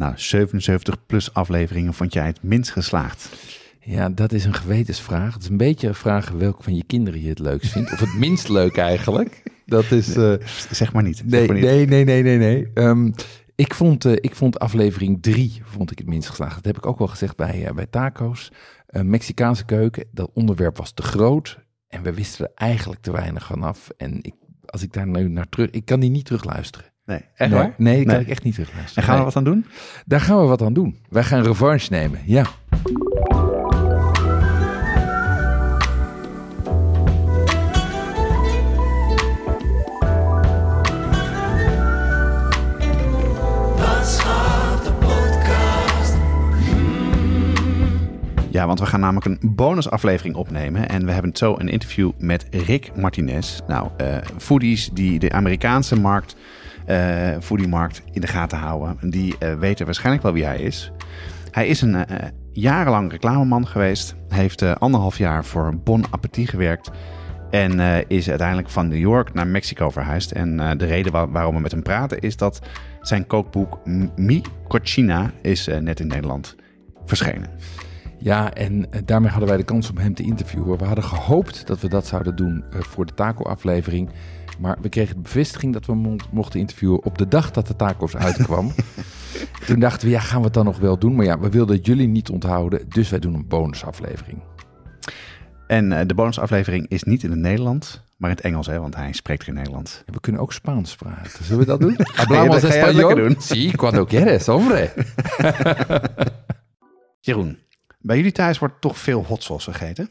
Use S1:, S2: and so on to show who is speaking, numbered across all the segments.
S1: nou, 77 plus afleveringen vond jij het minst geslaagd?
S2: Ja, dat is een gewetensvraag. Het is een beetje een vraag welke van je kinderen je het leukst vindt. Of het minst leuk eigenlijk. Dat is... eh,
S1: Zeg maar niet. Zeg
S2: nee,
S1: maar niet.
S2: nee, nee, nee, nee, nee. Ehm, ik, vond, eh, ik vond aflevering 3 vond ik het minst geslaagd. Dat heb ik ook wel gezegd bij, eh, bij taco's. Mexicaanse keuken, dat onderwerp was te groot. En we wisten er eigenlijk te weinig vanaf. En ik, als ik daar nu naar terug... Ik kan die niet terugluisteren.
S1: Nee, echt
S2: nee,
S1: waar?
S2: Nee, die kan ik echt niet
S1: En
S2: terugluisteren.
S1: gaan we wat aan doen?
S2: Daar gaan we wat aan doen. Wij gaan revanche nemen, ja.
S1: Ja, want we gaan namelijk een bonusaflevering opnemen. En we hebben zo een interview met Rick Martinez. Nou, eh foodies die de Amerikaanse markt, eh foodiemarkt in de gaten houden. Die eh, weten waarschijnlijk wel wie hij is. Hij is een eh, jarenlang reclameman geweest. Heeft anderhalf jaar voor Bon Appetit gewerkt. En is uiteindelijk van New York naar Mexico verhuisd. En de reden waar- waarom we met hem praten is dat zijn kookboek Mi Cochina is net in Nederland verschenen.
S2: Ja, en daarmee hadden wij de kans om hem te interviewen. We hadden gehoopt dat we dat zouden doen voor de taco-aflevering. Maar we kregen de bevestiging dat we mochten interviewen op de dag dat de tacos uitkwam. Toen dachten we, ja, gaan we het dan nog wel doen? Maar ja, we wilden jullie niet onthouden, dus wij doen een bonusaflevering.
S1: En eh, de bonusaflevering is niet in het Nederlands, maar in het Engels, hè, want hij spreekt geen Nederlands.
S2: En we kunnen ook Spaans praten. Zullen we dat doen?
S1: jij lekker doen.
S2: Sí, cuando quieres, hombre.
S1: Jeroen, bij jullie thuis wordt toch veel hot sauce gegeten?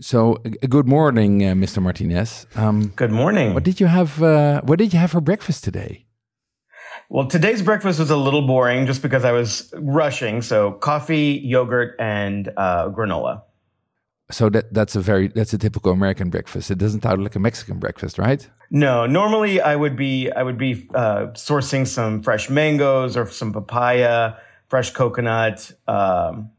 S2: So, uh, good morning, uh, Mr. Martinez. Um,
S3: Good morning.
S2: what did you have? Uh, what did you have for breakfast today?
S3: Well, today's breakfast was a little boring just because I was rushing. So, coffee, yogurt, and uh, granola.
S2: So that that's a very that's a typical American breakfast. It doesn't sound like a Mexican breakfast, right?
S3: No, normally I would be I would be uh, sourcing some fresh mangoes or some papaya, fresh coconut. Um,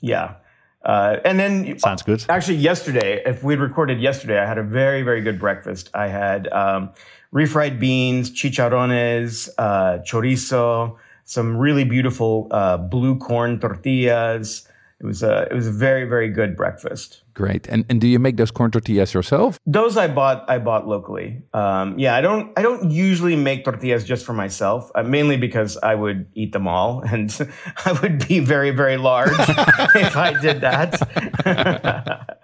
S3: yeah, uh, and then
S1: Sounds good.
S3: Actually, yesterday, if we'd recorded yesterday, I had a very, very good breakfast. I had um, refried beans, chicharrones, uh, chorizo, some really beautiful uh, blue corn tortillas. It was a it was a very, very good breakfast.
S2: Great. And and do you make those corn tortillas yourself?
S3: Those I bought I bought locally. Um, yeah, I don't I don't usually make tortillas just for myself, uh, mainly because I would eat them all, and I would be very very large if I did that.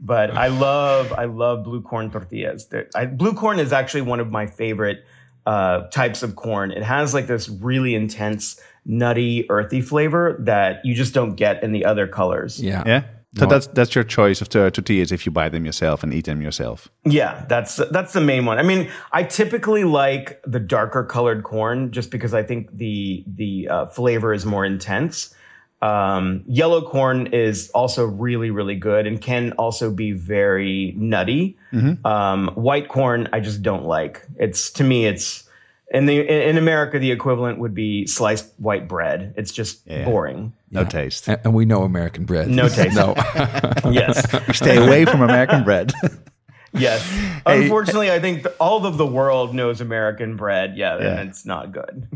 S3: but I love I love blue corn tortillas. I, blue corn is actually one of my favorite uh, types of corn. It has like this really intense, nutty, earthy flavor that you just don't get in the other colors.
S2: Yeah.
S1: Yeah? So that's that's your choice of the tortillas if you buy them yourself and eat them yourself.
S3: Yeah, that's that's the main one. I mean, I typically like the darker colored corn just because I think the the uh, flavor is more intense. Um, yellow corn is also really really good and can also be very nutty. Um, white corn I just don't like. It's to me it's in the in America the equivalent would be sliced white bread. It's just
S1: Yeah.
S3: boring.
S1: No
S2: Yeah.
S1: taste.
S2: And, and we know American bread.
S3: No taste.
S2: no.
S3: Yes.
S1: Stay away from American bread.
S3: Yes.
S1: Hey,
S3: Unfortunately, I think all of the world knows American bread. Yeah,
S1: Yeah.
S3: and it's not good.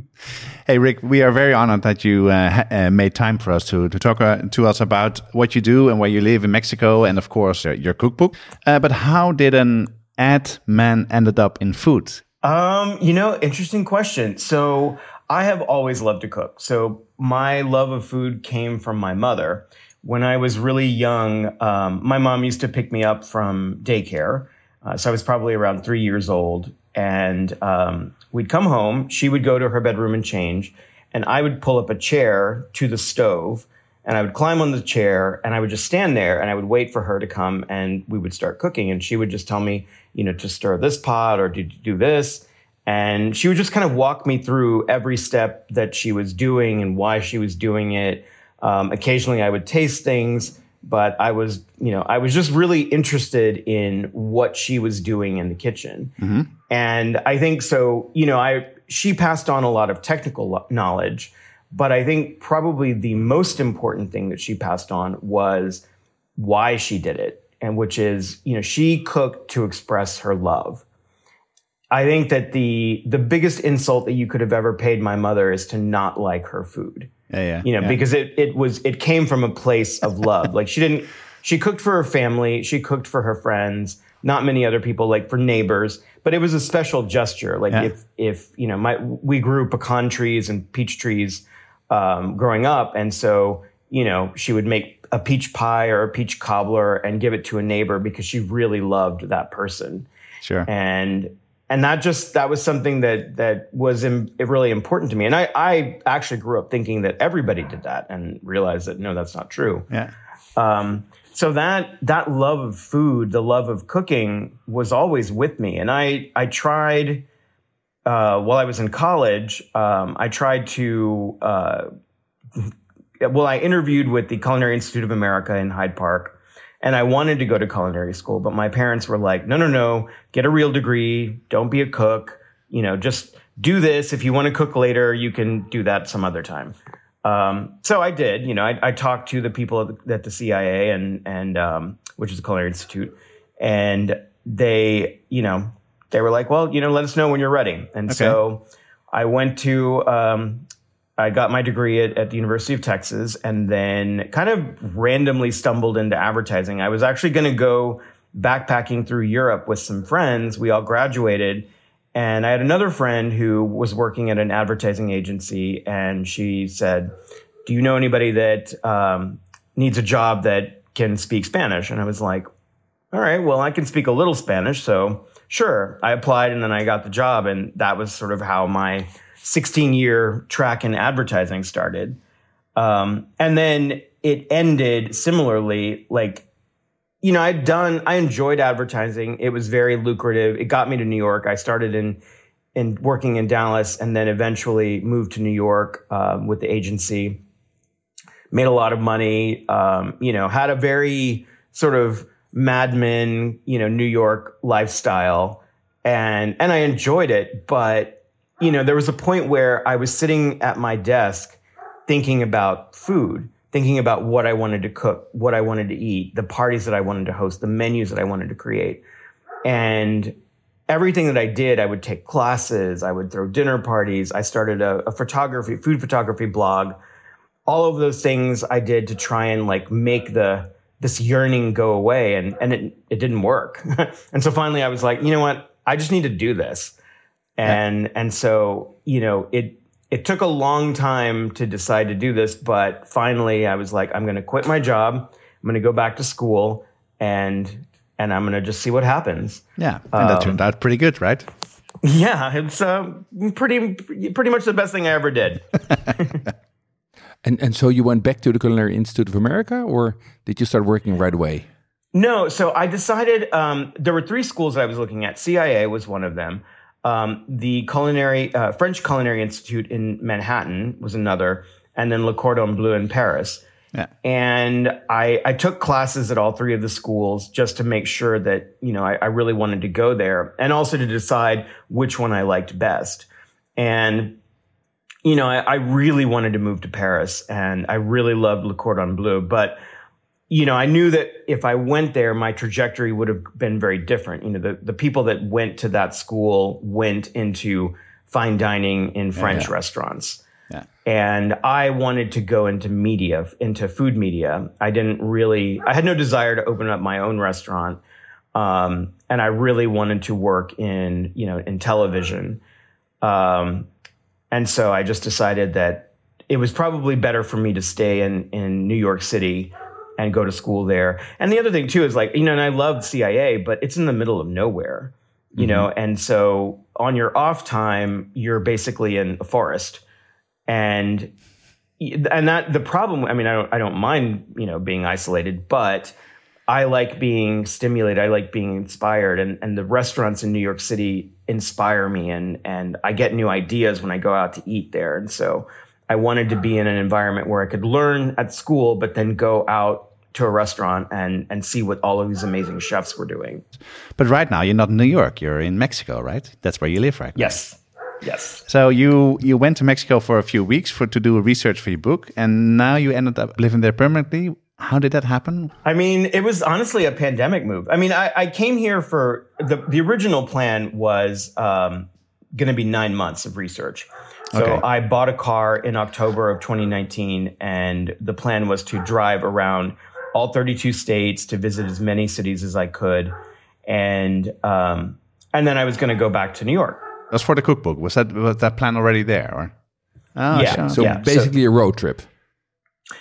S1: Hey, Rick, we are very honored that you uh, ha- uh, made time for us to, to talk uh, to us about what you do and where you live in Mexico and, of course, uh, your cookbook. Uh, but how did an ad man ended up in food?
S3: Um, you know, interesting question. So I have always loved to cook. So my love of food came from my mother. When I was really young, um, my mom used to pick me up from daycare. Uh, so I was probably around three years old. And um, we'd come home. She would go to her bedroom and change. And I would pull up a chair to the stove and I would climb on the chair and I would just stand there and I would wait for her to come and we would start cooking. And she would just tell me, you know, to stir this pot or to do this. And she would just kind of walk me through every step that she was doing and why she was doing it. Um, occasionally I would taste things, but I was, you know, I was just really interested in what she was doing in the kitchen. And I think so, you know, I, she passed on a lot of technical knowledge, but I think probably the most important thing that she passed on was why she did it. And which is, you know, she cooked to express her love. I think that the the biggest insult that you could have ever paid my mother is to not like her food.
S1: Yeah, yeah.
S3: You know,
S1: yeah.
S3: because it it was it came from a place of love. like she didn't she cooked for her family, she cooked for her friends, not many other people, like for neighbors, but it was a special gesture. Like
S1: Yeah.
S3: if if you know, my we grew pecan trees and peach trees um, growing up, and so you know she would make a peach pie or a peach cobbler and give it to a neighbor because she really loved that person.
S1: Sure.
S3: and and that just that was something that that was Im- really important to me. And i i actually grew up thinking that everybody did that and realized that no that's not true.
S1: Yeah.
S3: um, so that that love of food the love of cooking was always with me. And i i tried uh, while i was in college um, i tried to uh, well i interviewed with the culinary institute of america in hyde park and I wanted to go to culinary school, but my parents were like, no, no, no, get a real degree. Don't be a cook. You know, just do this. If you want to cook later, you can do that some other time. Um, so I did, you know, I, I talked to the people at the, at the CIA and, and, um, which is the Culinary Institute. And they, you know, they were like, well, you know, let us know when you're ready. And so I went to, um, I got my degree at, at the University of Texas and then kind of randomly stumbled into advertising. I was actually going to go backpacking through Europe with some friends. We all graduated. And I had another friend who was working at an advertising agency. And she said, Do you know anybody that um, needs a job that can speak Spanish? And I was like, All right, well, I can speak a little Spanish. So sure. I applied and then I got the job. And that was sort of how my 16 year track in advertising started. Um, and then it ended similarly, like, you know, I'd done, I enjoyed advertising. It was very lucrative. It got me to New York. I started in, in working in Dallas and then eventually moved to New York um, with the agency. Made a lot of money, um, you know, had a very sort of Mad Men, you know, New York lifestyle. And, and I enjoyed it, but you know, there was a point where I was sitting at my desk thinking about food, thinking about what I wanted to cook, what I wanted to eat, the parties that I wanted to host, the menus that I wanted to create. And everything that I did, I would take classes, I would throw dinner parties, I started a, a photography, food photography blog. All of those things I did to try and like make the this yearning go away and and it it didn't work. and so finally I was like, you know what? I just need to do this and and so you know it it took a long time to decide to do this but finally i was like i'm going to quit my job i'm going to go back to school and and i'm going to just see what happens
S1: Yeah. And that turned out pretty good, right?
S3: yeah it's uh, pretty pretty much the best thing i ever did
S2: And and so you went back to the Culinary Institute of America, or did you start working right away?
S3: No, so I decided um, there were three schools that I was looking at. CIA was one of them. Um, the culinary uh, French Culinary Institute in Manhattan was another, and then Le Cordon Bleu in Paris.
S1: Yeah.
S3: And I, I took classes at all three of the schools just to make sure that you know I, I really wanted to go there, and also to decide which one I liked best. And you know, I, I really wanted to move to Paris, and I really loved Le Cordon Bleu, but you know, I knew that if I went there, my trajectory would have been very different. You know, the, the people that went to that school went into fine dining in French
S1: yeah.
S3: restaurants.
S1: Yeah.
S3: And I wanted to go into media, into food media. I didn't really, I had no desire to open up my own restaurant. Um, and I really wanted to work in, you know, in television. Um, and so I just decided that it was probably better for me to stay in, in New York City and go to school there. And the other thing too is like, you know, and I love CIA, but it's in the middle of nowhere, you mm-hmm. know, and so on your off time, you're basically in a forest. And and that the problem, I mean, I don't I don't mind, you know, being isolated, but I like being stimulated. I like being inspired. And and the restaurants in New York City inspire me and and I get new ideas when I go out to eat there. And so I wanted to be in an environment where I could learn at school, but then go out to a restaurant and and see what all of these amazing chefs were doing.
S1: But right now you're not in New York, you're in Mexico, right? That's where you live right now.
S3: Yes. Yes.
S1: So you you went to Mexico for a few weeks for to do research for your book and now you ended up living there permanently. How did that happen?
S3: I mean, it was honestly a pandemic move. I mean, I, I came here for the the original plan was um, going to be nine months of research. So okay. I bought a car in October of 2019, and the plan was to drive around all 32 states to visit as many cities as I could, and um, and then I was going to go back to New York.
S1: That's for the cookbook. Was that was that plan already there? Or?
S3: Oh, yeah.
S2: Sure. So yeah. basically so, a road trip.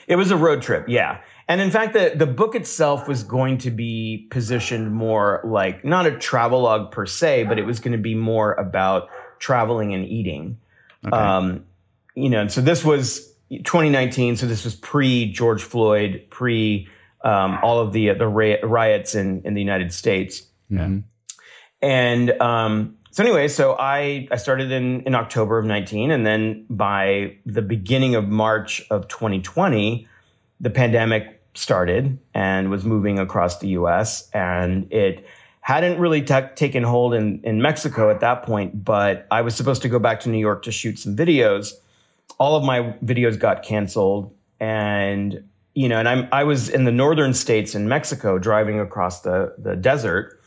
S3: It was a road trip, yeah. And in fact, the, the book itself was going to be positioned more like not a travelogue per se, but it was going to be more about traveling and eating. Okay. Um, you know, so this was 2019. So this was pre George Floyd, pre um, all of the the riots in in the United States.
S1: Mm-hmm.
S3: And um, so anyway, so I I started in in October of 19, and then by the beginning of March of 2020, the pandemic started and was moving across the U.S. and it hadn't really t- taken hold in, in Mexico at that point, but I was supposed to go back to New York to shoot some videos. All of my videos got canceled. And, you know, and I'm, I was in the northern states in Mexico driving across the, the desert.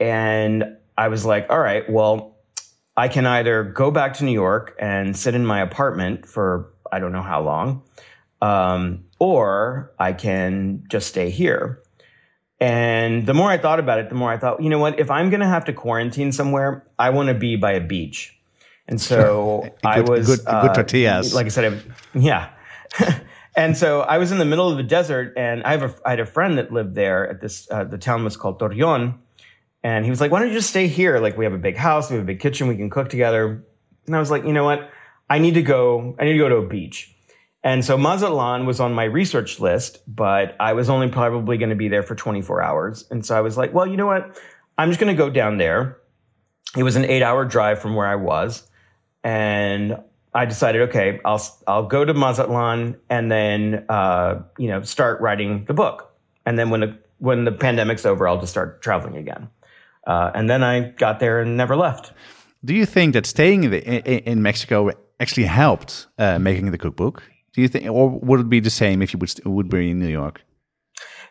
S3: And I was like, all right, well, I can either go back to New York and sit in my apartment for I don't know how long, um, or I can just stay here. And the more I thought about it, the more I thought, you know what? If I'm going to have to quarantine somewhere, I want to be by a beach. And so
S1: sure.
S3: I was
S1: good, good uh, tortillas.
S3: Like I said, yeah. and so I was in the middle of the desert, and I have a, I had a friend that lived there at this. Uh, the town was called Torreon, and he was like, "Why don't you just stay here? Like we have a big house, we have a big kitchen, we can cook together." And I was like, "You know what? I need to go. I need to go to a beach." And so Mazatlan was on my research list, but I was only probably going to be there for 24 hours. And so I was like, well, you know what? I'm just going to go down there. It was an eight hour drive from where I was. And I decided, okay, I'll, I'll go to Mazatlan and then, uh, you know, start writing the book. And then when the, when the pandemic's over, I'll just start traveling again. Uh, and then I got there and never left.
S1: Do you think that staying in, in Mexico actually helped uh, making the cookbook? Do you think, or would it be the same if you would would be in New York?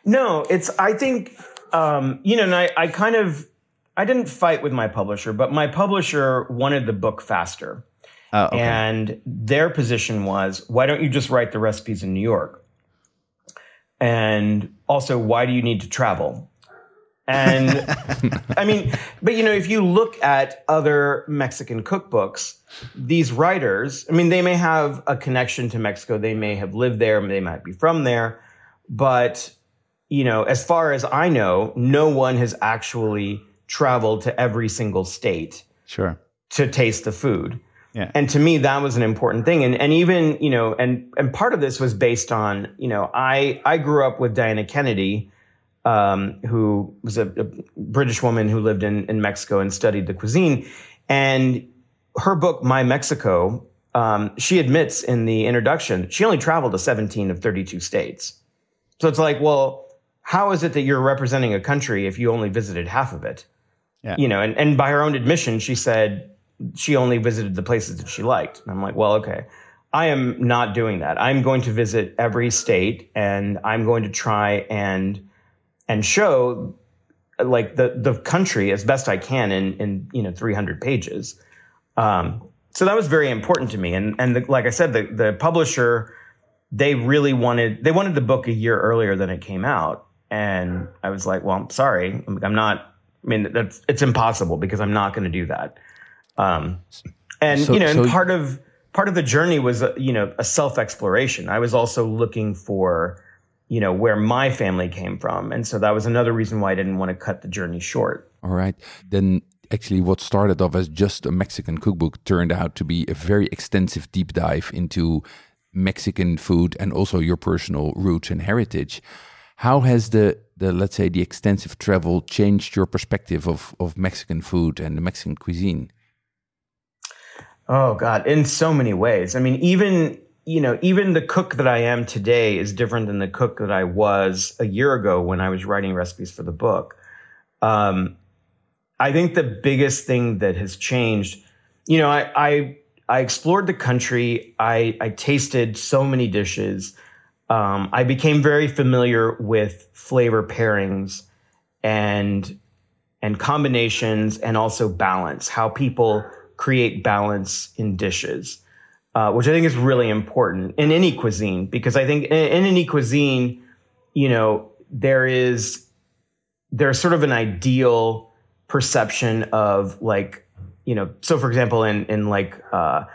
S3: No, it's. I think um, you know, and I, I kind of I didn't fight with my publisher, but my publisher wanted the book faster.
S1: Oh, okay.
S3: And their position was, why don't you just write the recipes in New York? And also, why do you need to travel? And I mean, but you know, if you look at other Mexican cookbooks, these writers, I mean, they may have a connection to Mexico. They may have lived there. They might be from there. But, you know, as far as I know, no one has actually traveled to every single state.
S1: Sure.
S3: To taste the food.
S1: Yeah.
S3: And to me, that was an important thing. And, and even, you know, and, and part of this was based on, you know, I, I grew up with Diana Kennedy, um, who was a, a, British woman who lived in, in Mexico and studied the cuisine. And her book, My Mexico, um, she admits in the introduction, she only traveled to 17 of 32 states. So it's like, well, how is it that you're representing a country if you only visited half of it?
S1: Yeah.
S3: You know, and, and by her own admission, she said she only visited the places that she liked. And I'm like, well, okay. I am not doing that. I'm going to visit every state and I'm going to try and and show like the the country as best I can in in you know 300 pages. Um, so that was very important to me. And and the, like I said, the the publisher they really wanted they wanted the book a year earlier than it came out, and I was like, well, I'm sorry, I'm not. I mean, that's it's impossible because I'm not going to do that. Um, and so, you know, so and part of part of the journey was uh, you know a self exploration. I was also looking for you know where my family came from, and so that was another reason why I didn't want to cut the journey short.
S2: All right, then actually what started off as just a Mexican cookbook turned out to be a very extensive deep dive into Mexican food and also your personal roots and heritage. How has the the let's say the extensive travel changed your perspective of of Mexican food and the Mexican cuisine?
S3: Oh God, in so many ways. I mean, even you know, even the cook that I am today is different than the cook that I was a year ago when I was writing recipes for the book. Um, I think the biggest thing that has changed, you know, I, I, I explored the country. I, I tasted so many dishes. Um, I became very familiar with flavor pairings and and combinations and also balance, how people create balance in dishes, uh, which I think is really important in any cuisine because I think in, in any cuisine, you know, there is there's sort of an ideal perception of like you know so for example in in like uh,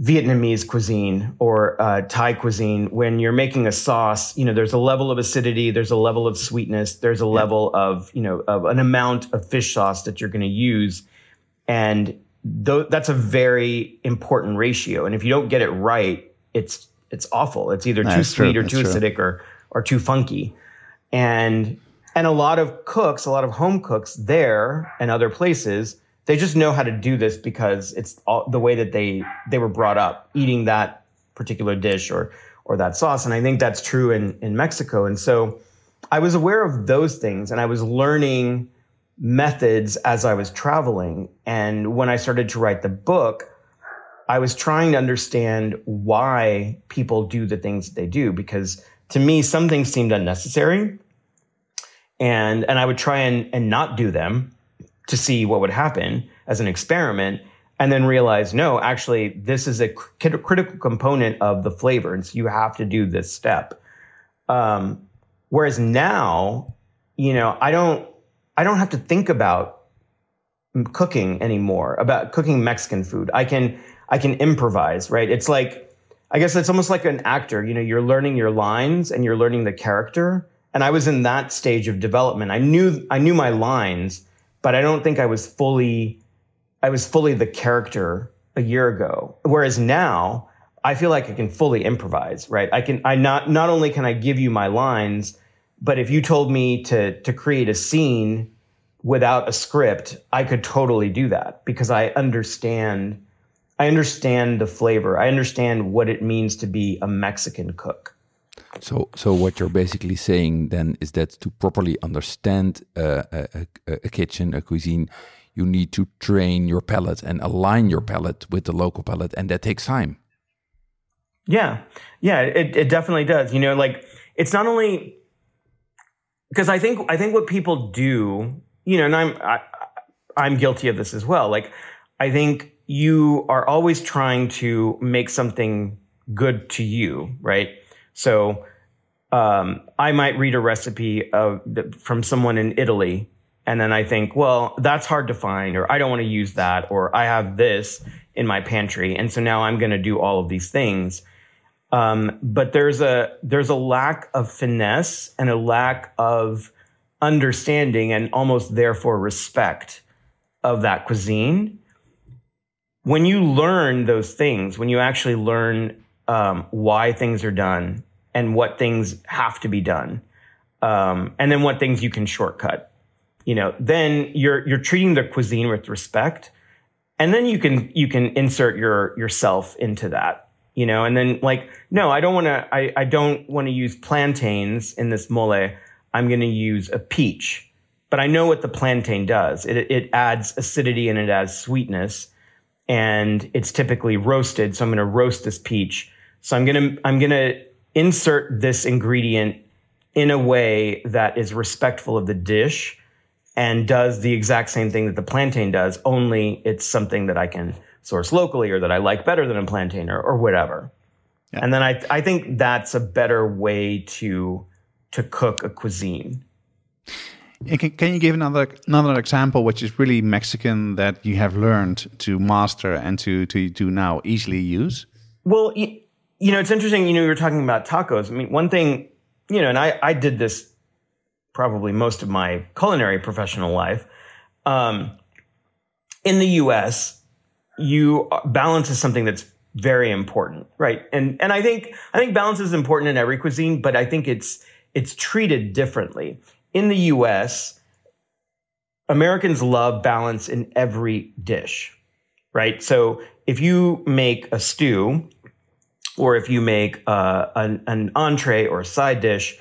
S3: Vietnamese cuisine or uh, Thai cuisine, when you're making a sauce, you know, there's a level of acidity, there's a level of sweetness, there's a level of, you know, of an amount of fish sauce that you're going to use. And th- that's a very important ratio. And if you don't get it right, it's, it's awful. It's either too sweet true. or too acidic or, or too funky. And and a lot of cooks, a lot of home cooks there and other places, they just know how to do this because it's all, the way that they they were brought up eating that particular dish or or that sauce. And I think that's true in in Mexico. And so I was aware of those things and I was learning methods as I was traveling. And when I started to write the book, I was trying to understand why people do the things that they do because to me some things seemed unnecessary and and I would try and and not do them to see what would happen as an experiment and then realize no actually this is a cr- critical component of the flavor and so you have to do this step um, whereas now you know i don't i don't have to think about cooking anymore about cooking mexican food i can i can improvise right it's like i guess it's almost like an actor you know you're learning your lines and you're learning the character and I was in that stage of development. I knew I knew my lines, but I don't think I was fully I was fully the character a year ago. Whereas now, I feel like I can fully improvise, right? I can I not not only can I give you my lines, but if you told me to to create a scene without a script, I could totally do that because I understand I understand the flavor. I understand what it means to be a Mexican cook.
S2: So, so what you're basically saying then is that to properly understand uh, a, a, a, kitchen, a cuisine, you need to train your palate and align your palate with the local palate, and that takes time.
S3: Yeah, yeah, it, it definitely does. You know, like it's not only because I think I think what people do, you know, and I'm I, I'm guilty of this as well. Like, I think you are always trying to make something good to you, right? So um, I might read a recipe of, from someone in Italy, and then I think, well, that's hard to find, or I don't want to use that, or I have this in my pantry, and so now I'm going to do all of these things. Um, but there's a there's a lack of finesse and a lack of understanding and almost therefore respect of that cuisine. When you learn those things, when you actually learn um, why things are done and what things have to be done, um, and then what things you can shortcut. You know, then you're you're treating the cuisine with respect, and then you can you can insert your yourself into that. You know, and then like, no, I don't want to. I, I don't want to use plantains in this mole. I'm going to use a peach, but I know what the plantain does. It it adds acidity and it adds sweetness, and it's typically roasted. So I'm going to roast this peach. So I'm going to, I'm going to insert this ingredient in a way that is respectful of the dish and does the exact same thing that the plantain does, only it's something that I can source locally or that I like better than a plantain or, or whatever. Yeah. And then I, I think that's a better way to, to cook a cuisine.
S1: Can, can you give another another example, which is really Mexican that you have learned to master and to to to now easily use?
S3: Well, you, you know, it's interesting. You know, you were talking about tacos. I mean, one thing, you know, and I I did this probably most of my culinary professional life. Um, in the U.S., you balance is something that's very important, right? And and I think I think balance is important in every cuisine, but I think it's it's treated differently in the US, Americans love balance in every dish, right? So if you make a stew or if you make uh, an, an entree or a side dish,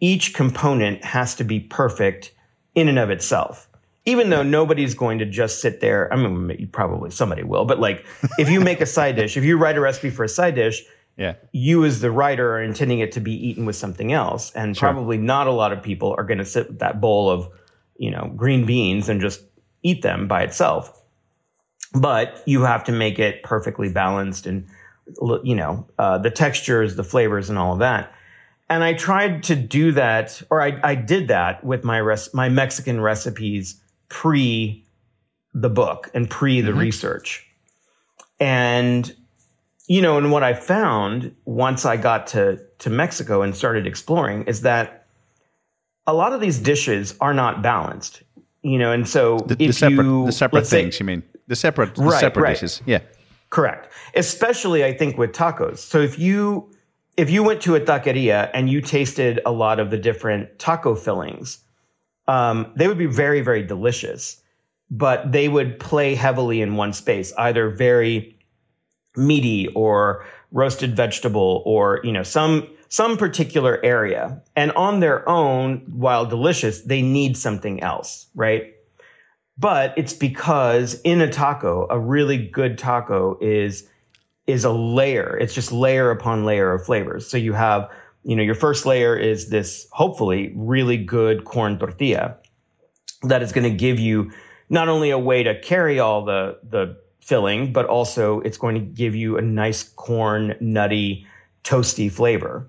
S3: each component has to be perfect in and of itself. Even though nobody's going to just sit there, I mean, probably somebody will, but like if you make a side dish, if you write a recipe for a side dish,
S1: yeah.
S3: you as the writer are intending it to be eaten with something else. And sure. probably not a lot of people are going to sit with that bowl of, you know, green beans and just eat them by itself. But you have to make it perfectly balanced and, you know, uh, the textures, the flavors, and all of that. And I tried to do that, or I, I did that with my res- my Mexican recipes pre the book and pre the mm-hmm. research. And you know, and what I found once I got to, to Mexico and started exploring is that a lot of these dishes are not balanced, you know, and so
S1: the, the separate, you, the separate things, say, you mean the separate, the right, separate right. dishes. Yeah.
S3: Correct. Especially I think with tacos. So if you, if you went to a taqueria and you tasted a lot of the different taco fillings, um, they would be very, very delicious, but they would play heavily in one space, either very meaty or roasted vegetable or, you know, some, some particular area. And on their own, while delicious, they need something else, right? But it's because in a taco, a really good taco is, is a layer. It's just layer upon layer of flavors. So you have, you know, your first layer is this hopefully really good corn tortilla that is going to give you not only a way to carry all the, the filling, but also it's going to give you a nice corn, nutty, toasty flavor.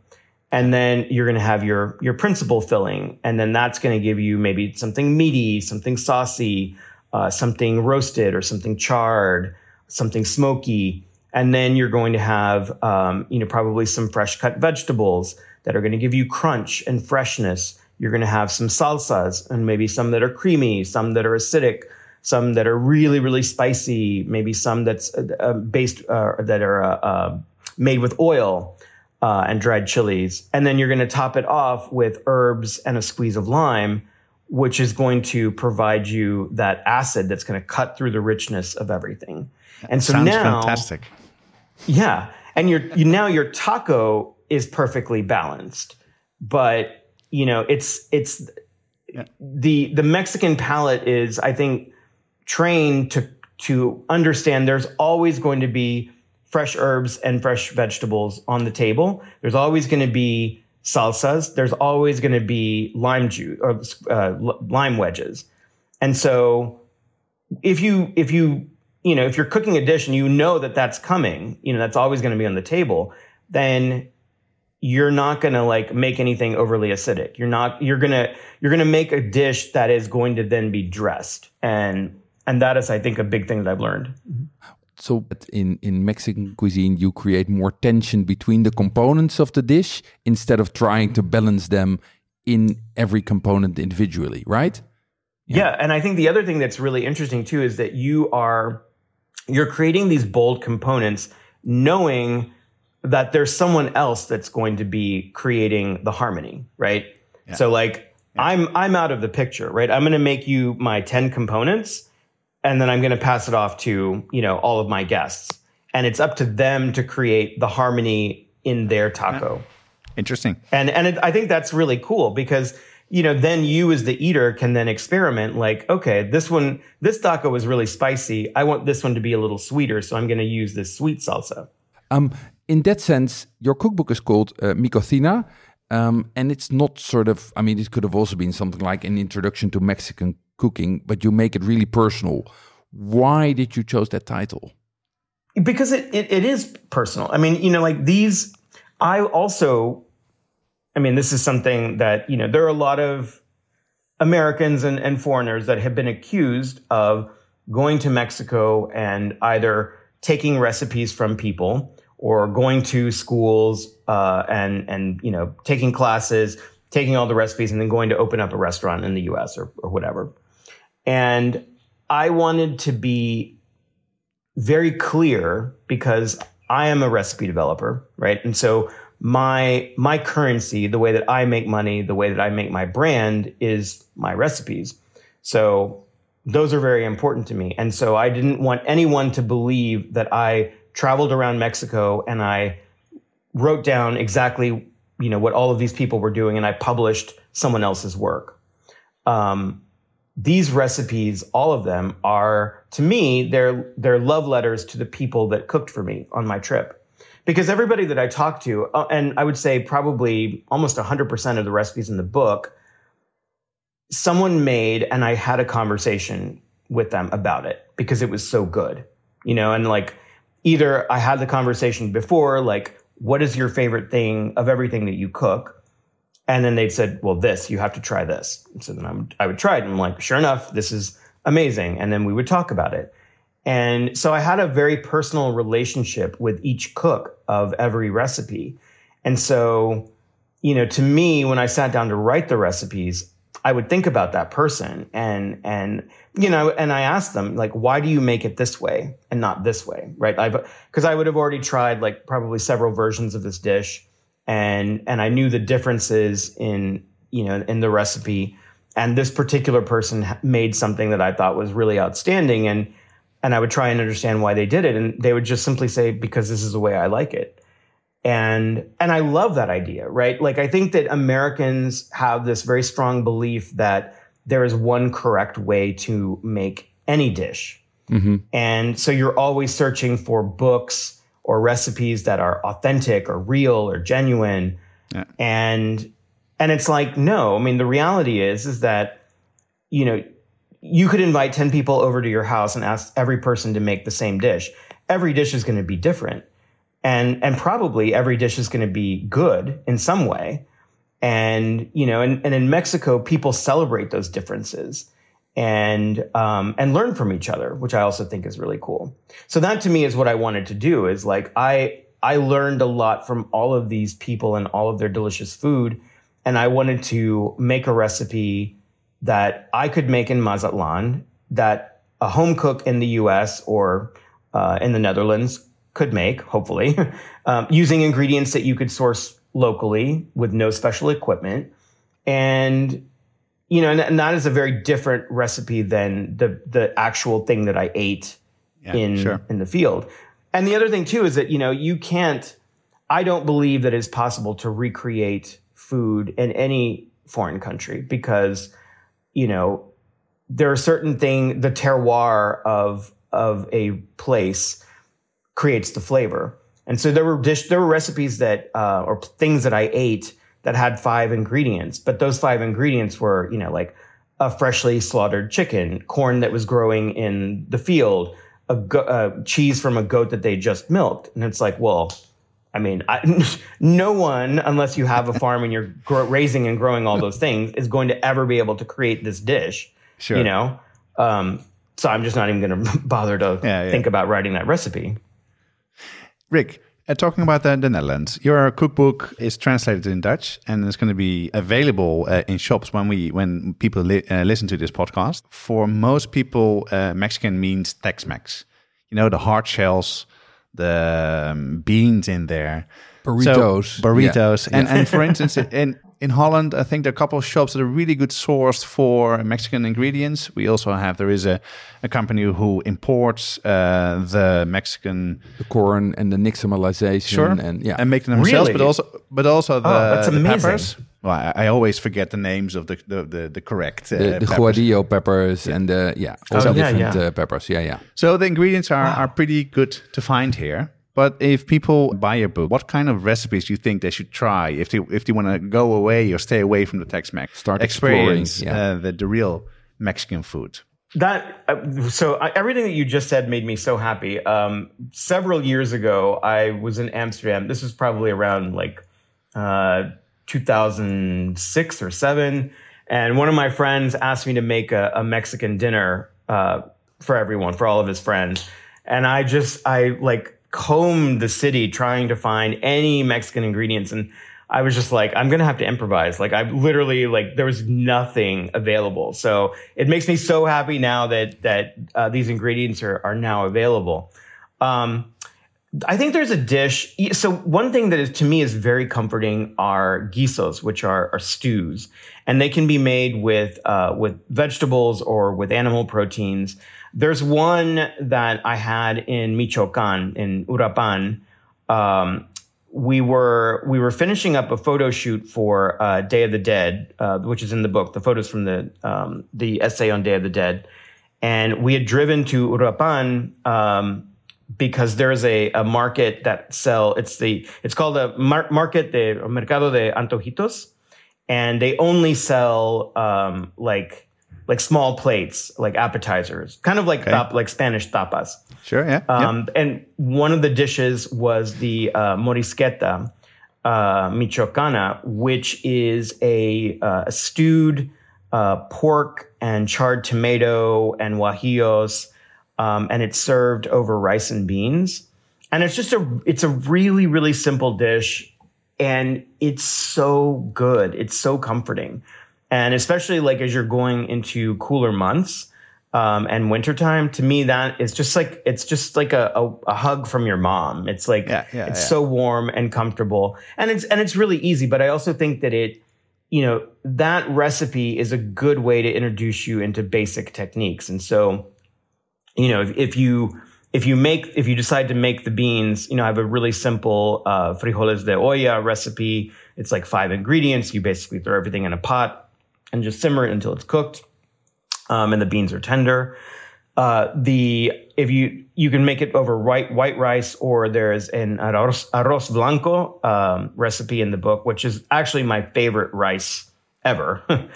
S3: And then you're going to have your, your principal filling. And then that's going to give you maybe something meaty, something saucy, uh, something roasted or something charred, something smoky. And then you're going to have, um, you know, probably some fresh cut vegetables that are going to give you crunch and freshness. You're going to have some salsas and maybe some that are creamy, some that are acidic, some that are really really spicy, maybe some that's uh, uh based uh, that are uh, uh, made with oil uh, and dried chilies, and then you're going to top it off with herbs and a squeeze of lime, which is going to provide you that acid that's going to cut through the richness of everything.
S1: And so Sounds now, fantastic.
S3: Yeah, and your you, now your taco is perfectly balanced, but you know it's it's yeah. the the Mexican palate is I think trained to to understand there's always going to be fresh herbs and fresh vegetables on the table. There's always going to be salsas. There's always going to be lime juice or uh, lime wedges. And so if you if you you know if you're cooking a dish and you know that that's coming, you know that's always going to be on the table, then you're not going to like make anything overly acidic. You're not you're going to you're going to make a dish that is going to then be dressed and and that is, I think, a big thing that I've learned. Mm-hmm.
S2: So in, in Mexican cuisine, you create more tension between the components of the dish instead of trying to balance them in every component individually, right?
S3: Yeah. yeah. And I think the other thing that's really interesting too is that you are, you're creating these bold components knowing that there's someone else that's going to be creating the harmony, right? Yeah. So like, yeah. I'm, I'm out of the picture, right? I'm going to make you my 10 components and then I'm going to pass it off to, you know, all of my guests. And it's up to them to create the harmony in their taco.
S1: Yeah. Interesting.
S3: And and it, I think that's really cool because you know, then you as the eater can then experiment like, okay, this one, this taco was really spicy. I want this one to be a little sweeter. So I'm going to use this sweet salsa.
S2: Um, in that sense, your cookbook is called uh, Mi Um, and it's not sort of, I mean, it could have also been something like an introduction to Mexican cooking, but you make it really personal. Why did you choose that title?
S3: Because it, it, it is personal. I mean, you know, like these, I also I mean, this is something that, you know, there are a lot of Americans and, and foreigners that have been accused of going to Mexico and either taking recipes from people or going to schools uh, and and you know taking classes, taking all the recipes, and then going to open up a restaurant in the U.S. or, or whatever. And I wanted to be very clear because I am a recipe developer, right? And so my my currency, the way that I make money, the way that I make my brand is my recipes. So those are very important to me. And so I didn't want anyone to believe that I traveled around Mexico and I wrote down exactly, you know, what all of these people were doing and I published someone else's work. Um, these recipes, all of them are to me, they're, they're love letters to the people that cooked for me on my trip because everybody that I talked to, uh, and I would say probably almost 100% of the recipes in the book, someone made, and I had a conversation with them about it because it was so good, you know, and like either I had the conversation before, like, what is your favorite thing of everything that you cook? And then they'd said, well, this, you have to try this. so then I would, I would try it. And I'm like, sure enough, this is amazing. And then we would talk about it. And so I had a very personal relationship with each cook of every recipe. And so, you know, to me, when I sat down to write the recipes, I would think about that person and, and, you know, and I asked them, like, why do you make it this way and not this way? Right. I've, cause I would have already tried like probably several versions of this dish and, and I knew the differences in, you know, in the recipe. And this particular person made something that I thought was really outstanding. And, and I would try and understand why they did it. And they would just simply say, because this is the way I like it. And, and I love that idea, right? Like, I think that Americans have this very strong belief that there is one correct way to make any dish. Mm-hmm. And so you're always searching for books or recipes that are authentic or real or genuine. Yeah. And, and it's like, no, I mean, the reality is, is that, you know, you could invite 10 people over to your house and ask every person to make the same dish. Every dish is going to be different. And, and probably every dish is going to be good in some way. And, you know, and, and in Mexico, people celebrate those differences and, um, and learn from each other, which I also think is really cool. So that to me is what I wanted to do is like, I, I learned a lot from all of these people and all of their delicious food. And I wanted to make a recipe that I could make in Mazatlan that a home cook in the US or uh, in the Netherlands could make, hopefully, um, using ingredients that you could source locally with no special equipment. And, you know, and, and that is a very different recipe than the, the actual thing that I ate yeah, in, sure. in the field. And the other thing too is that, you know, you can't, I don't believe that it's possible to recreate food in any foreign country because you know, there are certain things, the terroir of, of a place creates the flavor. And so there were dish, there were recipes that, uh, or things that I ate that had five ingredients, but those five ingredients were, you know, like a freshly slaughtered chicken, corn that was growing in the field, a go- uh, cheese from a goat that they just milked. And it's like, well, I mean, I, no one, unless you have a farm and you're raising and growing all those things, is going to ever be able to create this dish. Sure. You know? Um, so I'm just not even going to bother to yeah, yeah. think about writing that recipe.
S1: Rick, uh, talking about the, the, Netherlands, your cookbook is translated in Dutch and it's going to be available uh, in shops when we when people li uh, listen to this podcast. For most people, uh, Mexican means Tex-Mex. You know, the hard shells, the um, beans in there.
S2: Burritos.
S1: So, burritos. Yeah. And, and for instance, in, in Holland, I think there are a couple of shops that are really good sourced for Mexican ingredients. We also have, there is a, a company who imports uh, the Mexican...
S2: The corn and the nixtamalization.
S1: Sure.
S2: And, yeah.
S1: and make them themselves, really? but also, but also the, oh, the peppers. Well, I, I always forget the names of the the the, the correct uh,
S2: The, the
S1: peppers.
S2: guajillo peppers and the yeah, all
S3: Oh,
S2: the
S3: yeah,
S2: different
S3: yeah.
S2: Uh, peppers. Yeah, yeah.
S1: So the ingredients are, are pretty good to find here. But if people buy your book, what kind of recipes do you think they should try if they if they want to go away or stay away from the Tex-Mex?
S2: Start
S1: experience
S2: exploring, yeah.
S1: uh, the, the real Mexican food.
S3: That uh, so I, everything that you just said made me so happy. Um, several years ago, I was in Amsterdam. This was probably around like uh, 2006 or seven, and one of my friends asked me to make a, a Mexican dinner uh, for everyone, for all of his friends, and I just I like combed the city trying to find any Mexican ingredients and. I was just like, I'm gonna have to improvise. Like I literally like there was nothing available. So it makes me so happy now that that uh, these ingredients are are now available. Um, I think there's a dish. So one thing that is to me is very comforting are guisos, which are, are stews, and they can be made with uh, with vegetables or with animal proteins. There's one that I had in Michoacan in Uruapan. Um, we were we were finishing up a photo shoot for uh, Day of the Dead, uh, which is in the book. The photos from the um, the essay on Day of the Dead, and we had driven to Uruapan um, because there's a, a market that sell. It's the it's called a mar- market de mercado de antojitos, and they only sell um, like like small plates, like appetizers, kind of like
S1: Okay.
S3: tap, like Spanish tapas.
S1: Sure, yeah. yeah.
S3: Um, And one of the dishes was the uh, morisqueta uh, michoacana, which is a, uh, a stewed uh, pork and charred tomato and guajillos, um, and it's served over rice and beans. And it's just a it's a really really simple dish, and it's so good. It's so comforting, and especially like as you're going into cooler months um, and wintertime, to me, that is just like it's just like a, a, a hug from your mom. It's like
S1: Yeah, yeah,
S3: it's
S1: yeah.
S3: so warm and comfortable, and it's and it's really easy. But I also think that it, you know, that recipe is a good way to introduce you into basic techniques. And so, you know, if, if you if you make if you decide to make the beans, you know, I have a really simple uh, frijoles de olla recipe. It's like five ingredients. You basically throw everything in a pot and just simmer it until it's cooked um, and the beans are tender. Uh, the if you you can make it over white white rice or there's an arroz, arroz blanco um, recipe in the book, which is actually my favorite rice ever.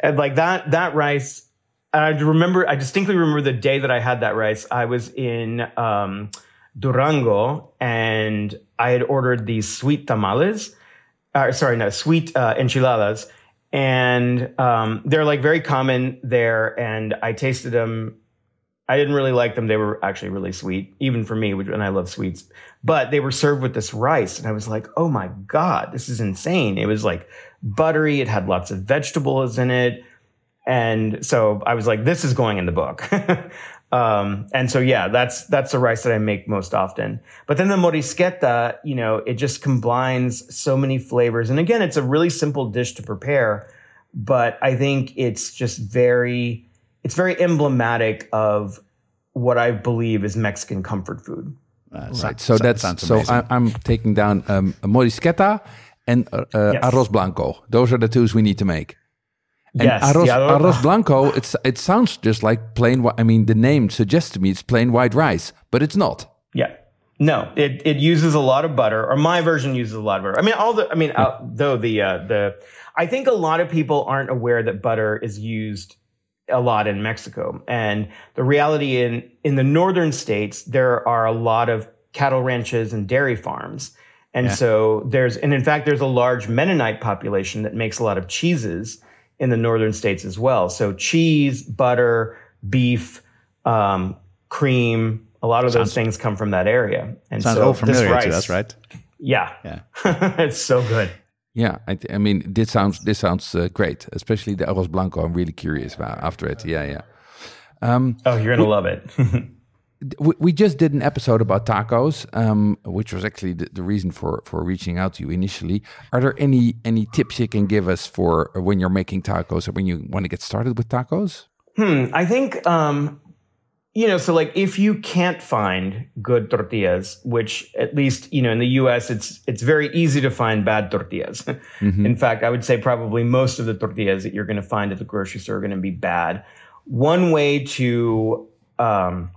S3: and like that that rice, I remember I distinctly remember the day that I had that rice. I was in um, Durango and I had ordered these sweet tamales. Uh, sorry, no, sweet uh, enchiladas and um, they're like very common there. And I tasted them. I didn't really like them. They were actually really sweet, even for me, which, and I love sweets. But they were served with this rice, and I was like, "Oh my god, this is insane!" It was like buttery. It had lots of vegetables in it, and so I was like, "This is going in the book." um, and so yeah, that's that's the rice that I make most often. But then the morisqueta, you know, it just combines so many flavors. And again, it's a really simple dish to prepare, but I think it's just very it's very emblematic of what I believe is Mexican comfort food.
S1: Uh,
S2: Right. So that's
S1: sounds
S2: so. I, I'm taking down um, a morisqueta and uh, uh,
S3: Yes.
S2: arroz blanco. Those are the twos we need to make. And
S3: yes,
S2: arroz,
S3: arroz-
S2: blanco. It's it sounds just like plain. I mean, the name suggests to me it's plain white rice, but it's not.
S3: Yeah. No, it, it uses a lot of butter, or my version uses a lot of butter. I mean, all the, I mean, uh, though the, uh, the, I think a lot of people aren't aware that butter is used a lot in Mexico. And the reality in, in the northern states, there are a lot of cattle ranches and dairy farms. And
S1: Yeah.
S3: so there's, and in fact, there's a large Mennonite population that makes a lot of cheeses in the northern states as well. So cheese, butter, beef, um, cream, a lot of those things come from that area. And
S1: Sounds
S3: so
S1: all familiar
S3: rice-
S1: to us, right?
S3: Yeah.
S1: Yeah.
S3: it's so good.
S2: Yeah, I, th- I mean, this sounds this sounds uh, great, especially the arroz blanco. I'm really curious about after it. Yeah, yeah. Um,
S3: Oh, you're going to love it.
S2: we, we just did an episode about tacos, um, which was actually the, the reason for for reaching out to you initially. Are there any any tips you can give us for when you're making tacos or when you want to get started with tacos?
S3: Hmm. I think, um, you know, so like if you can't find good tortillas, which at least, you know, in the US it's it's very easy to find bad tortillas. Mm-hmm. In fact, I would say probably most of the tortillas that you're going to find at the grocery store are going to be bad. One way to um,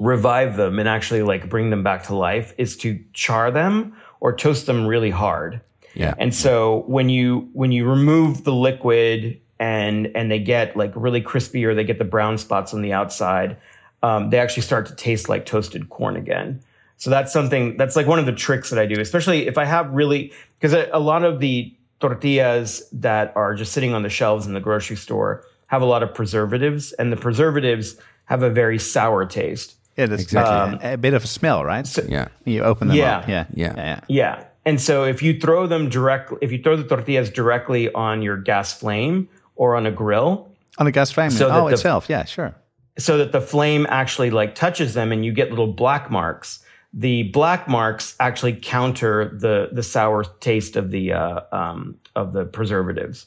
S3: revive them and actually like bring them back to life is to char them or toast them really hard.
S2: Yeah.
S3: And so when you when you remove the liquid and and they get like really crispy or they get the brown spots on the outside, um, they actually start to taste like toasted corn again. So that's something that's like one of the tricks that I do, especially if I have really because a, a lot of the tortillas that are just sitting on the shelves in the grocery store have a lot of preservatives, and the preservatives have a very sour taste.
S1: Yeah, that's exactly um, a, a, bit of a smell, right? So,
S2: yeah,
S1: you open them
S3: yeah.
S1: up. Yeah,
S2: yeah,
S3: yeah, yeah. And so if you throw them directly, if you throw the tortillas directly on your gas flame or on a grill,
S1: on a gas flame, so oh the, itself, yeah, sure.
S3: So that the flame actually like touches them, and you get little black marks. The black marks actually counter the the sour taste of the uh, um, of the preservatives.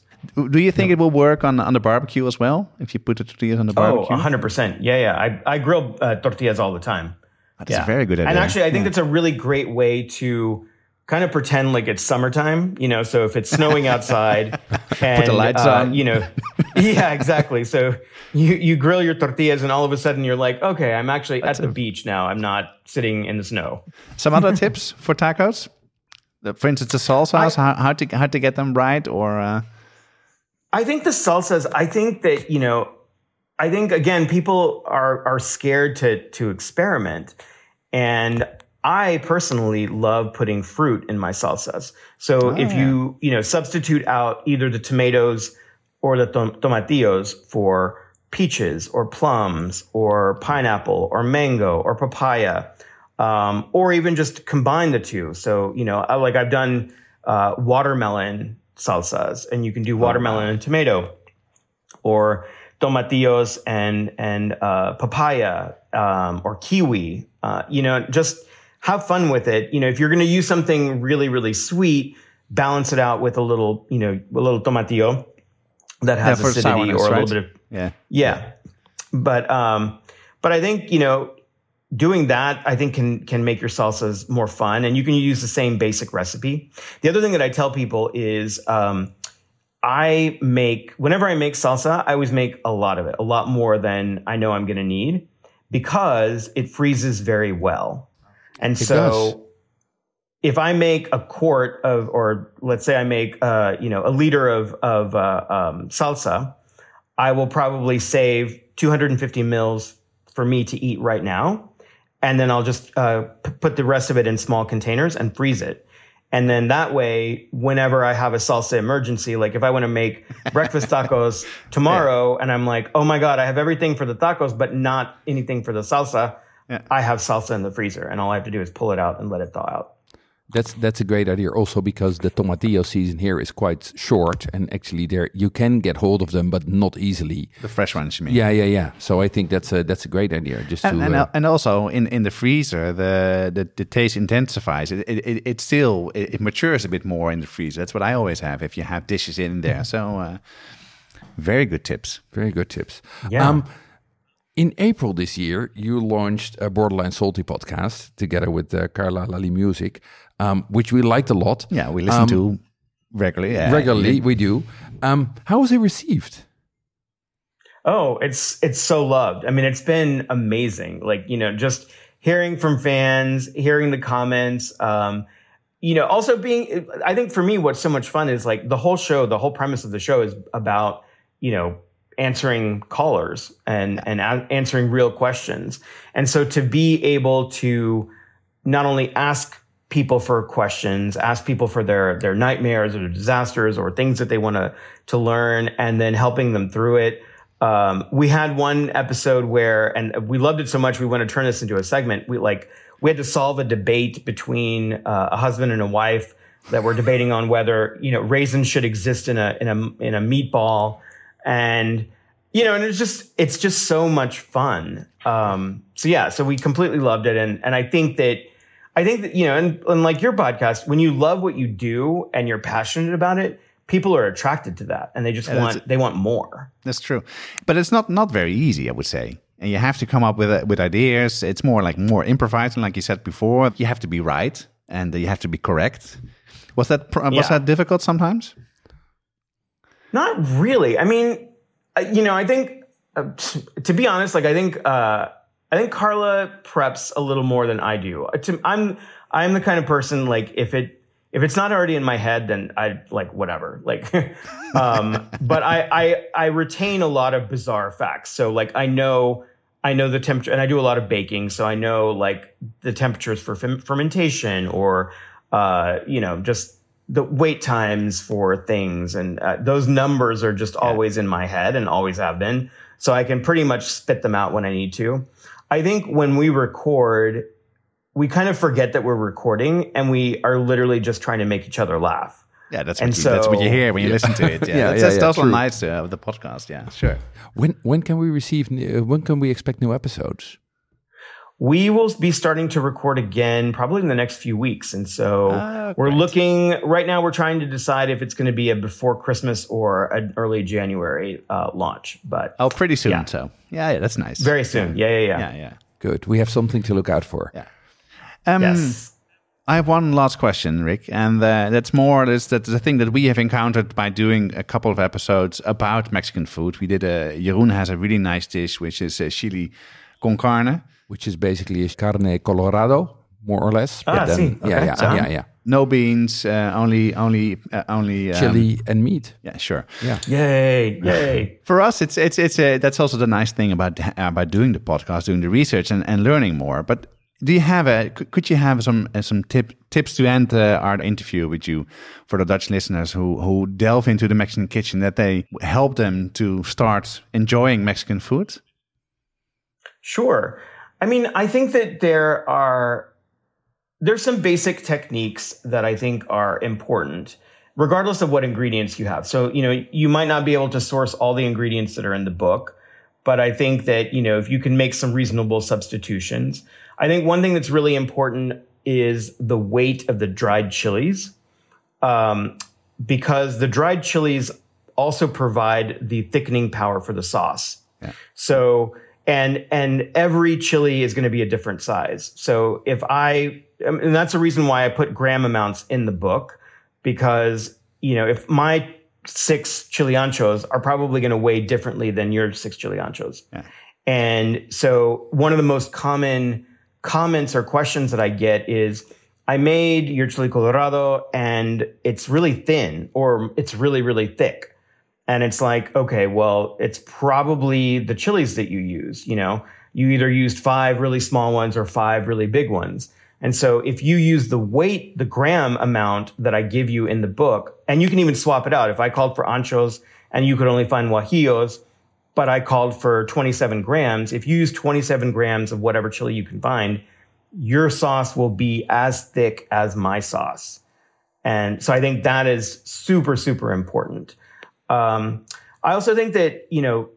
S1: Do you think it will work on on the barbecue as well if you put the tortillas on the barbecue?
S3: Oh, 100%. Yeah, yeah. I, I grill uh, tortillas all the time.
S1: That's
S3: yeah.
S1: a very good idea.
S3: And actually, I think yeah. that's a really great way to kind of pretend like it's summertime, you know, so if it's snowing outside and,
S1: put the lights uh, on,
S3: you know, yeah, exactly. So you, you grill your tortillas and all of a sudden you're like, okay, I'm actually that's at a, the beach now. I'm not sitting in the snow.
S1: Some other tips for tacos? For instance, the salsas, I, how, how, to, how to get them right or, uh,
S3: I think the salsas, I think that, you know, I think again, people are are scared to to experiment. And I personally love putting fruit in my salsas. So oh, if you, you know, substitute out either the tomatoes or the tom- tomatillos for peaches or plums or pineapple or mango or papaya, um, or even just combine the two. So, you know, like I've done uh, watermelon salsas, and you can do watermelon oh, and tomato, or tomatillos and and uh, papaya um, or kiwi. Uh, you know, just have fun with it. You know, if you're going to use something really really sweet, balance it out with a little you know a little tomatillo that has yeah, acidity or a
S1: right?
S3: little bit of
S1: yeah
S3: yeah. yeah. But um, but I think you know doing that i think can can make your salsas more fun and you can use the same basic recipe. The other thing that i tell people is um, i make whenever i make salsa i always make a lot of it a lot more than i know i'm going to need because it freezes very well. And it so does. if i make a quart of or let's say i make uh, you know a liter of of uh, um, salsa i will probably save 250 mils for me to eat right now and then I'll just uh, p- put the rest of it in small containers and freeze it. And then that way, whenever I have a salsa emergency, like if I want to make breakfast tacos tomorrow yeah. and I'm like, oh my God, I have everything for the tacos, but not anything for the salsa, yeah. I have salsa in the freezer and all I have to do is pull it out and let it thaw out.
S2: That's that's a great idea. Also because the tomatillo season here is quite short, and actually there you can get hold of them, but not easily.
S1: The fresh ones, you mean?
S2: Yeah, yeah, yeah. So I think that's a that's a great idea. Just
S1: and
S2: to,
S1: and,
S2: uh,
S1: and also in, in the freezer, the the, the taste intensifies. It it, it still it, it, matures a bit more in the freezer. That's what I always have if you have dishes in there. So uh, very good tips.
S2: Very good tips.
S3: Yeah. Um,
S2: in April this year, you launched a Borderline Salty podcast together with uh, Carla Lalli Music um, which we liked a lot.
S1: Yeah, we listen um, to regularly. Yeah.
S2: Regularly, we do. Um, how was it received?
S3: Oh, it's it's so loved. I mean, it's been amazing. Like you know, just hearing from fans, hearing the comments. Um, you know, also being. I think for me, what's so much fun is like the whole show. The whole premise of the show is about you know answering callers and and a- answering real questions. And so to be able to not only ask people for questions, ask people for their their nightmares or disasters or things that they want to to learn, and then helping them through it. Um, we had one episode where, and we loved it so much, we want to turn this into a segment. We like we had to solve a debate between uh, a husband and a wife that were debating on whether you know raisins should exist in a in a in a meatball, and you know, and it's just it's just so much fun. Um, so yeah, so we completely loved it, and and I think that I think that, you know, and, and like your podcast, when you love what you do and you're passionate about it, people are attracted to that and they just yeah, want they want more
S1: that's true but it's not not very easy i would say and you have to come up with uh, with ideas. It's more like more improvising, like you said before. You have to be right and you have to be correct. Was that was
S3: Yeah.
S1: that difficult sometimes?
S3: Not really. I mean, uh, you know, I think uh, to be honest, like I think uh, I think Carla preps a little more than I do. Uh, I'm I'm the kind of person like if it if it's not already in my head, then I like whatever. Like, um, but I, I I retain a lot of bizarre facts. So like I know I know the temperature, and I do a lot of baking, so I know like the temperatures for ferm- fermentation or uh, you know just the wait times for things, and uh, those numbers are just always in my head and always have been. So I can pretty much spit them out when I need to. I think when we record, we kind of forget that we're recording, and we are literally just trying to make each other laugh.
S1: Yeah, that's
S3: And
S1: what you, that's what you hear when you listen to it. Yeah,
S2: Yeah,
S1: that's,
S2: yeah,
S1: that's
S2: yeah,
S1: also
S2: true.
S1: nice uh, of the podcast. Yeah, sure.
S2: When when can we receive? Uh, when can we expect new episodes?
S3: We will be starting to record again probably in the next few weeks. And so
S1: Ah,
S3: we're
S1: great.
S3: looking right now, we're trying to decide if it's going to be a before Christmas or an early January uh, launch, but
S1: Oh, pretty soon.
S3: Yeah.
S1: So yeah, yeah, that's nice.
S3: very soon. Yeah, yeah, yeah.
S1: yeah, yeah.
S2: Good. We have something to look out for.
S1: Yeah. Um,
S3: Yes.
S1: I have one last question, Rick, and uh, that's more is that the thing that we have encountered by doing a couple of episodes about Mexican food. We did a Jeroen has a really nice dish, which is uh, chili con carne.
S2: Which is basically a carne colorado, more or less.
S3: Ah,
S2: then,
S3: see.
S2: yeah,
S3: Okay.
S2: yeah,
S3: So-
S2: yeah, yeah.
S1: No beans, uh, only only uh, only um,
S2: Chili and meat.
S1: Yeah, sure.
S2: Yeah.
S3: Yay, yay.
S1: For us, it's it's it's uh, that's also the nice thing about uh, about doing the podcast, doing the research, and, and learning more. But do you have a could, could you have some uh, some tip tips to end uh, our interview with you for the Dutch listeners who who delve into the Mexican kitchen that they help them to start enjoying Mexican food?
S3: Sure. I mean, I think that there are there's some basic techniques that I think are important regardless of what ingredients you have. So, you know, you might not be able to source all the ingredients that are in the book, but I think that, you know, if you can make some reasonable substitutions. I think one thing that's really important is the weight of the dried chilies. Um, because the dried chilies also provide the thickening power for the sauce. So, and and every chili is going to be a different size. So if I, um, and that's the reason why I put gram amounts in the book, because you know if my six chili anchos are probably going to weigh differently than your six chili anchos.
S1: Yeah.
S3: And so one of the most common comments or questions that I get is, I made your chili colorado and it's really thin or it's really, really thick. And it's like, okay, well, it's probably the chilies that you use. You know, you either used five really small ones or five really big ones. And so if you use the weight, the gram amount that I give you in the book, and you can even swap it out. If I called for anchos and you could only find guajillos, but I called for 27 grams, if you use 27 grams of whatever chili you can find, your sauce will be as thick as my sauce. And so I think that is super, super important. Um, I also think that, you know,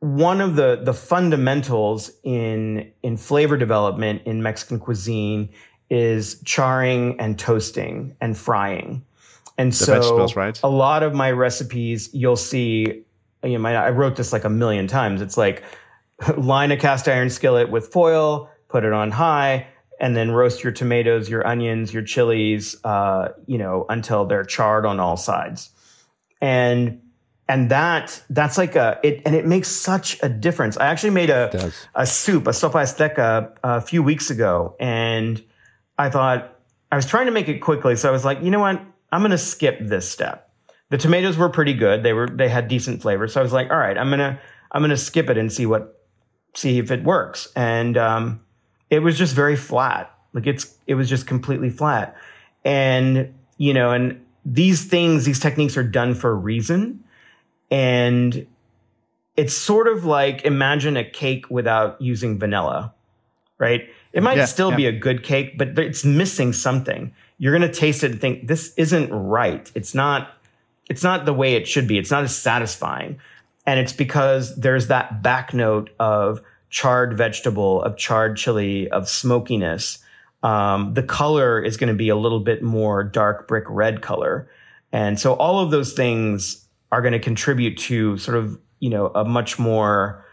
S3: one of the, the fundamentals in, in flavor development in Mexican cuisine is charring and toasting and frying. And so
S1: right?
S3: a lot of my recipes, you'll see, you know, I wrote this like a million times. It's like line a cast iron skillet with foil, put it on high, and then roast your tomatoes, your onions, your chilies, uh, you know, until they're charred on all sides. And and that that's like a it and it makes such a difference. I actually made a a soup, a sopa azteca, a few weeks ago, and I thought I was trying to make it quickly, so I was like, you know what, I'm going to skip this step. The tomatoes were pretty good; they were they had decent flavor, so I was like, all right, I'm gonna I'm gonna skip it and see what see if it works. And um, it was just very flat, like it's it was just completely flat, and you know, and these things, these techniques are done for a reason, and it's sort of like imagine a cake without using vanilla, right? It might
S1: Yeah,
S3: still
S1: yeah.
S3: be a good cake, but it's missing something. You're going to taste it and think this isn't right. It's not it's not the way it should be. It's not as satisfying. And it's because there's that back note of charred vegetable, of charred chili, of smokiness. Um, the color is going to be a little bit more dark brick red color. And so all of those things are going to contribute to sort of, you know, a much more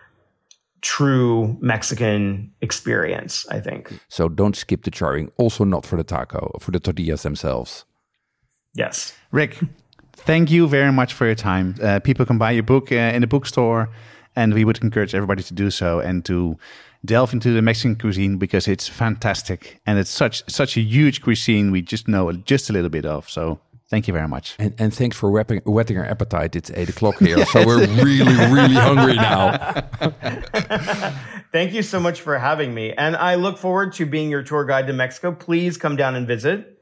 S3: true Mexican experience, I think.
S2: So don't skip the charring. Also not for the taco, for the tortillas themselves.
S3: Yes.
S1: Rick, thank you very much for your time. Uh, people can buy your book uh, in the bookstore, and we would encourage everybody to do so and to delve into the Mexican cuisine because it's fantastic and it's such such a huge cuisine we just know just a little bit of. So thank you very much.
S2: And, and thanks for whetting, whetting our appetite. It's eight o'clock here, so we're really, really hungry now.
S3: Thank you so much for having me. And I look forward to being your tour guide to Mexico. Please come down and visit.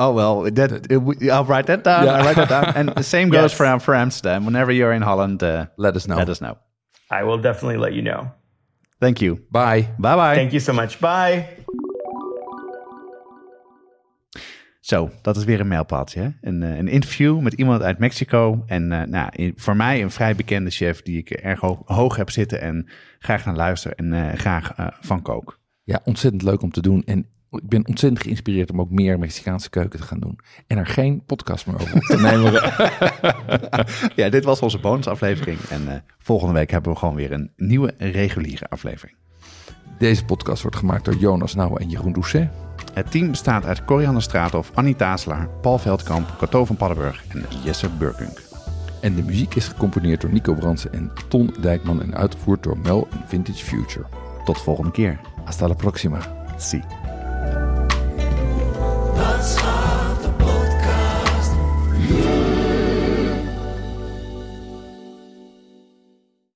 S1: Oh well, that uh, I'll write that down.
S2: Yeah.
S1: I'll write that down. And the same goes
S3: Yes.
S1: for for Amsterdam. Whenever you're in Holland, uh,
S2: Let us know.
S1: let us know.
S3: I will definitely let you know.
S1: Thank you.
S2: Bye.
S1: Bye bye.
S3: Thank you so much. Bye.
S1: Zo, dat is weer een mijlpaaltje. hè? Een, eh, een interview met iemand uit Mexico. En eh, nou, voor mij een vrij bekende chef die ik erg hoog, hoog heb zitten en graag naar luister en eh, graag eh, van kook.
S2: Ja, ontzettend leuk om te doen. En ik ben ontzettend geïnspireerd om ook meer Mexicaanse keuken te gaan doen. En er geen podcast meer over te nemen.
S1: Ja, dit was onze bonusaflevering. En eh, volgende week hebben we gewoon weer een nieuwe reguliere aflevering.
S2: Deze podcast wordt gemaakt door Jonas Nouwen en Jeroen Doucet.
S1: Het team bestaat uit Coriander Straathof, Annie Tazelaar, Paul Veldkamp, Cato van Paddenburg en Jesse Burkunk.
S2: En de muziek is gecomponeerd door Nico Bransen en Ton Dijkman en uitgevoerd door Mel en Vintage Future.
S1: Tot volgende keer.
S2: Hasta la próxima.
S1: Zie. That's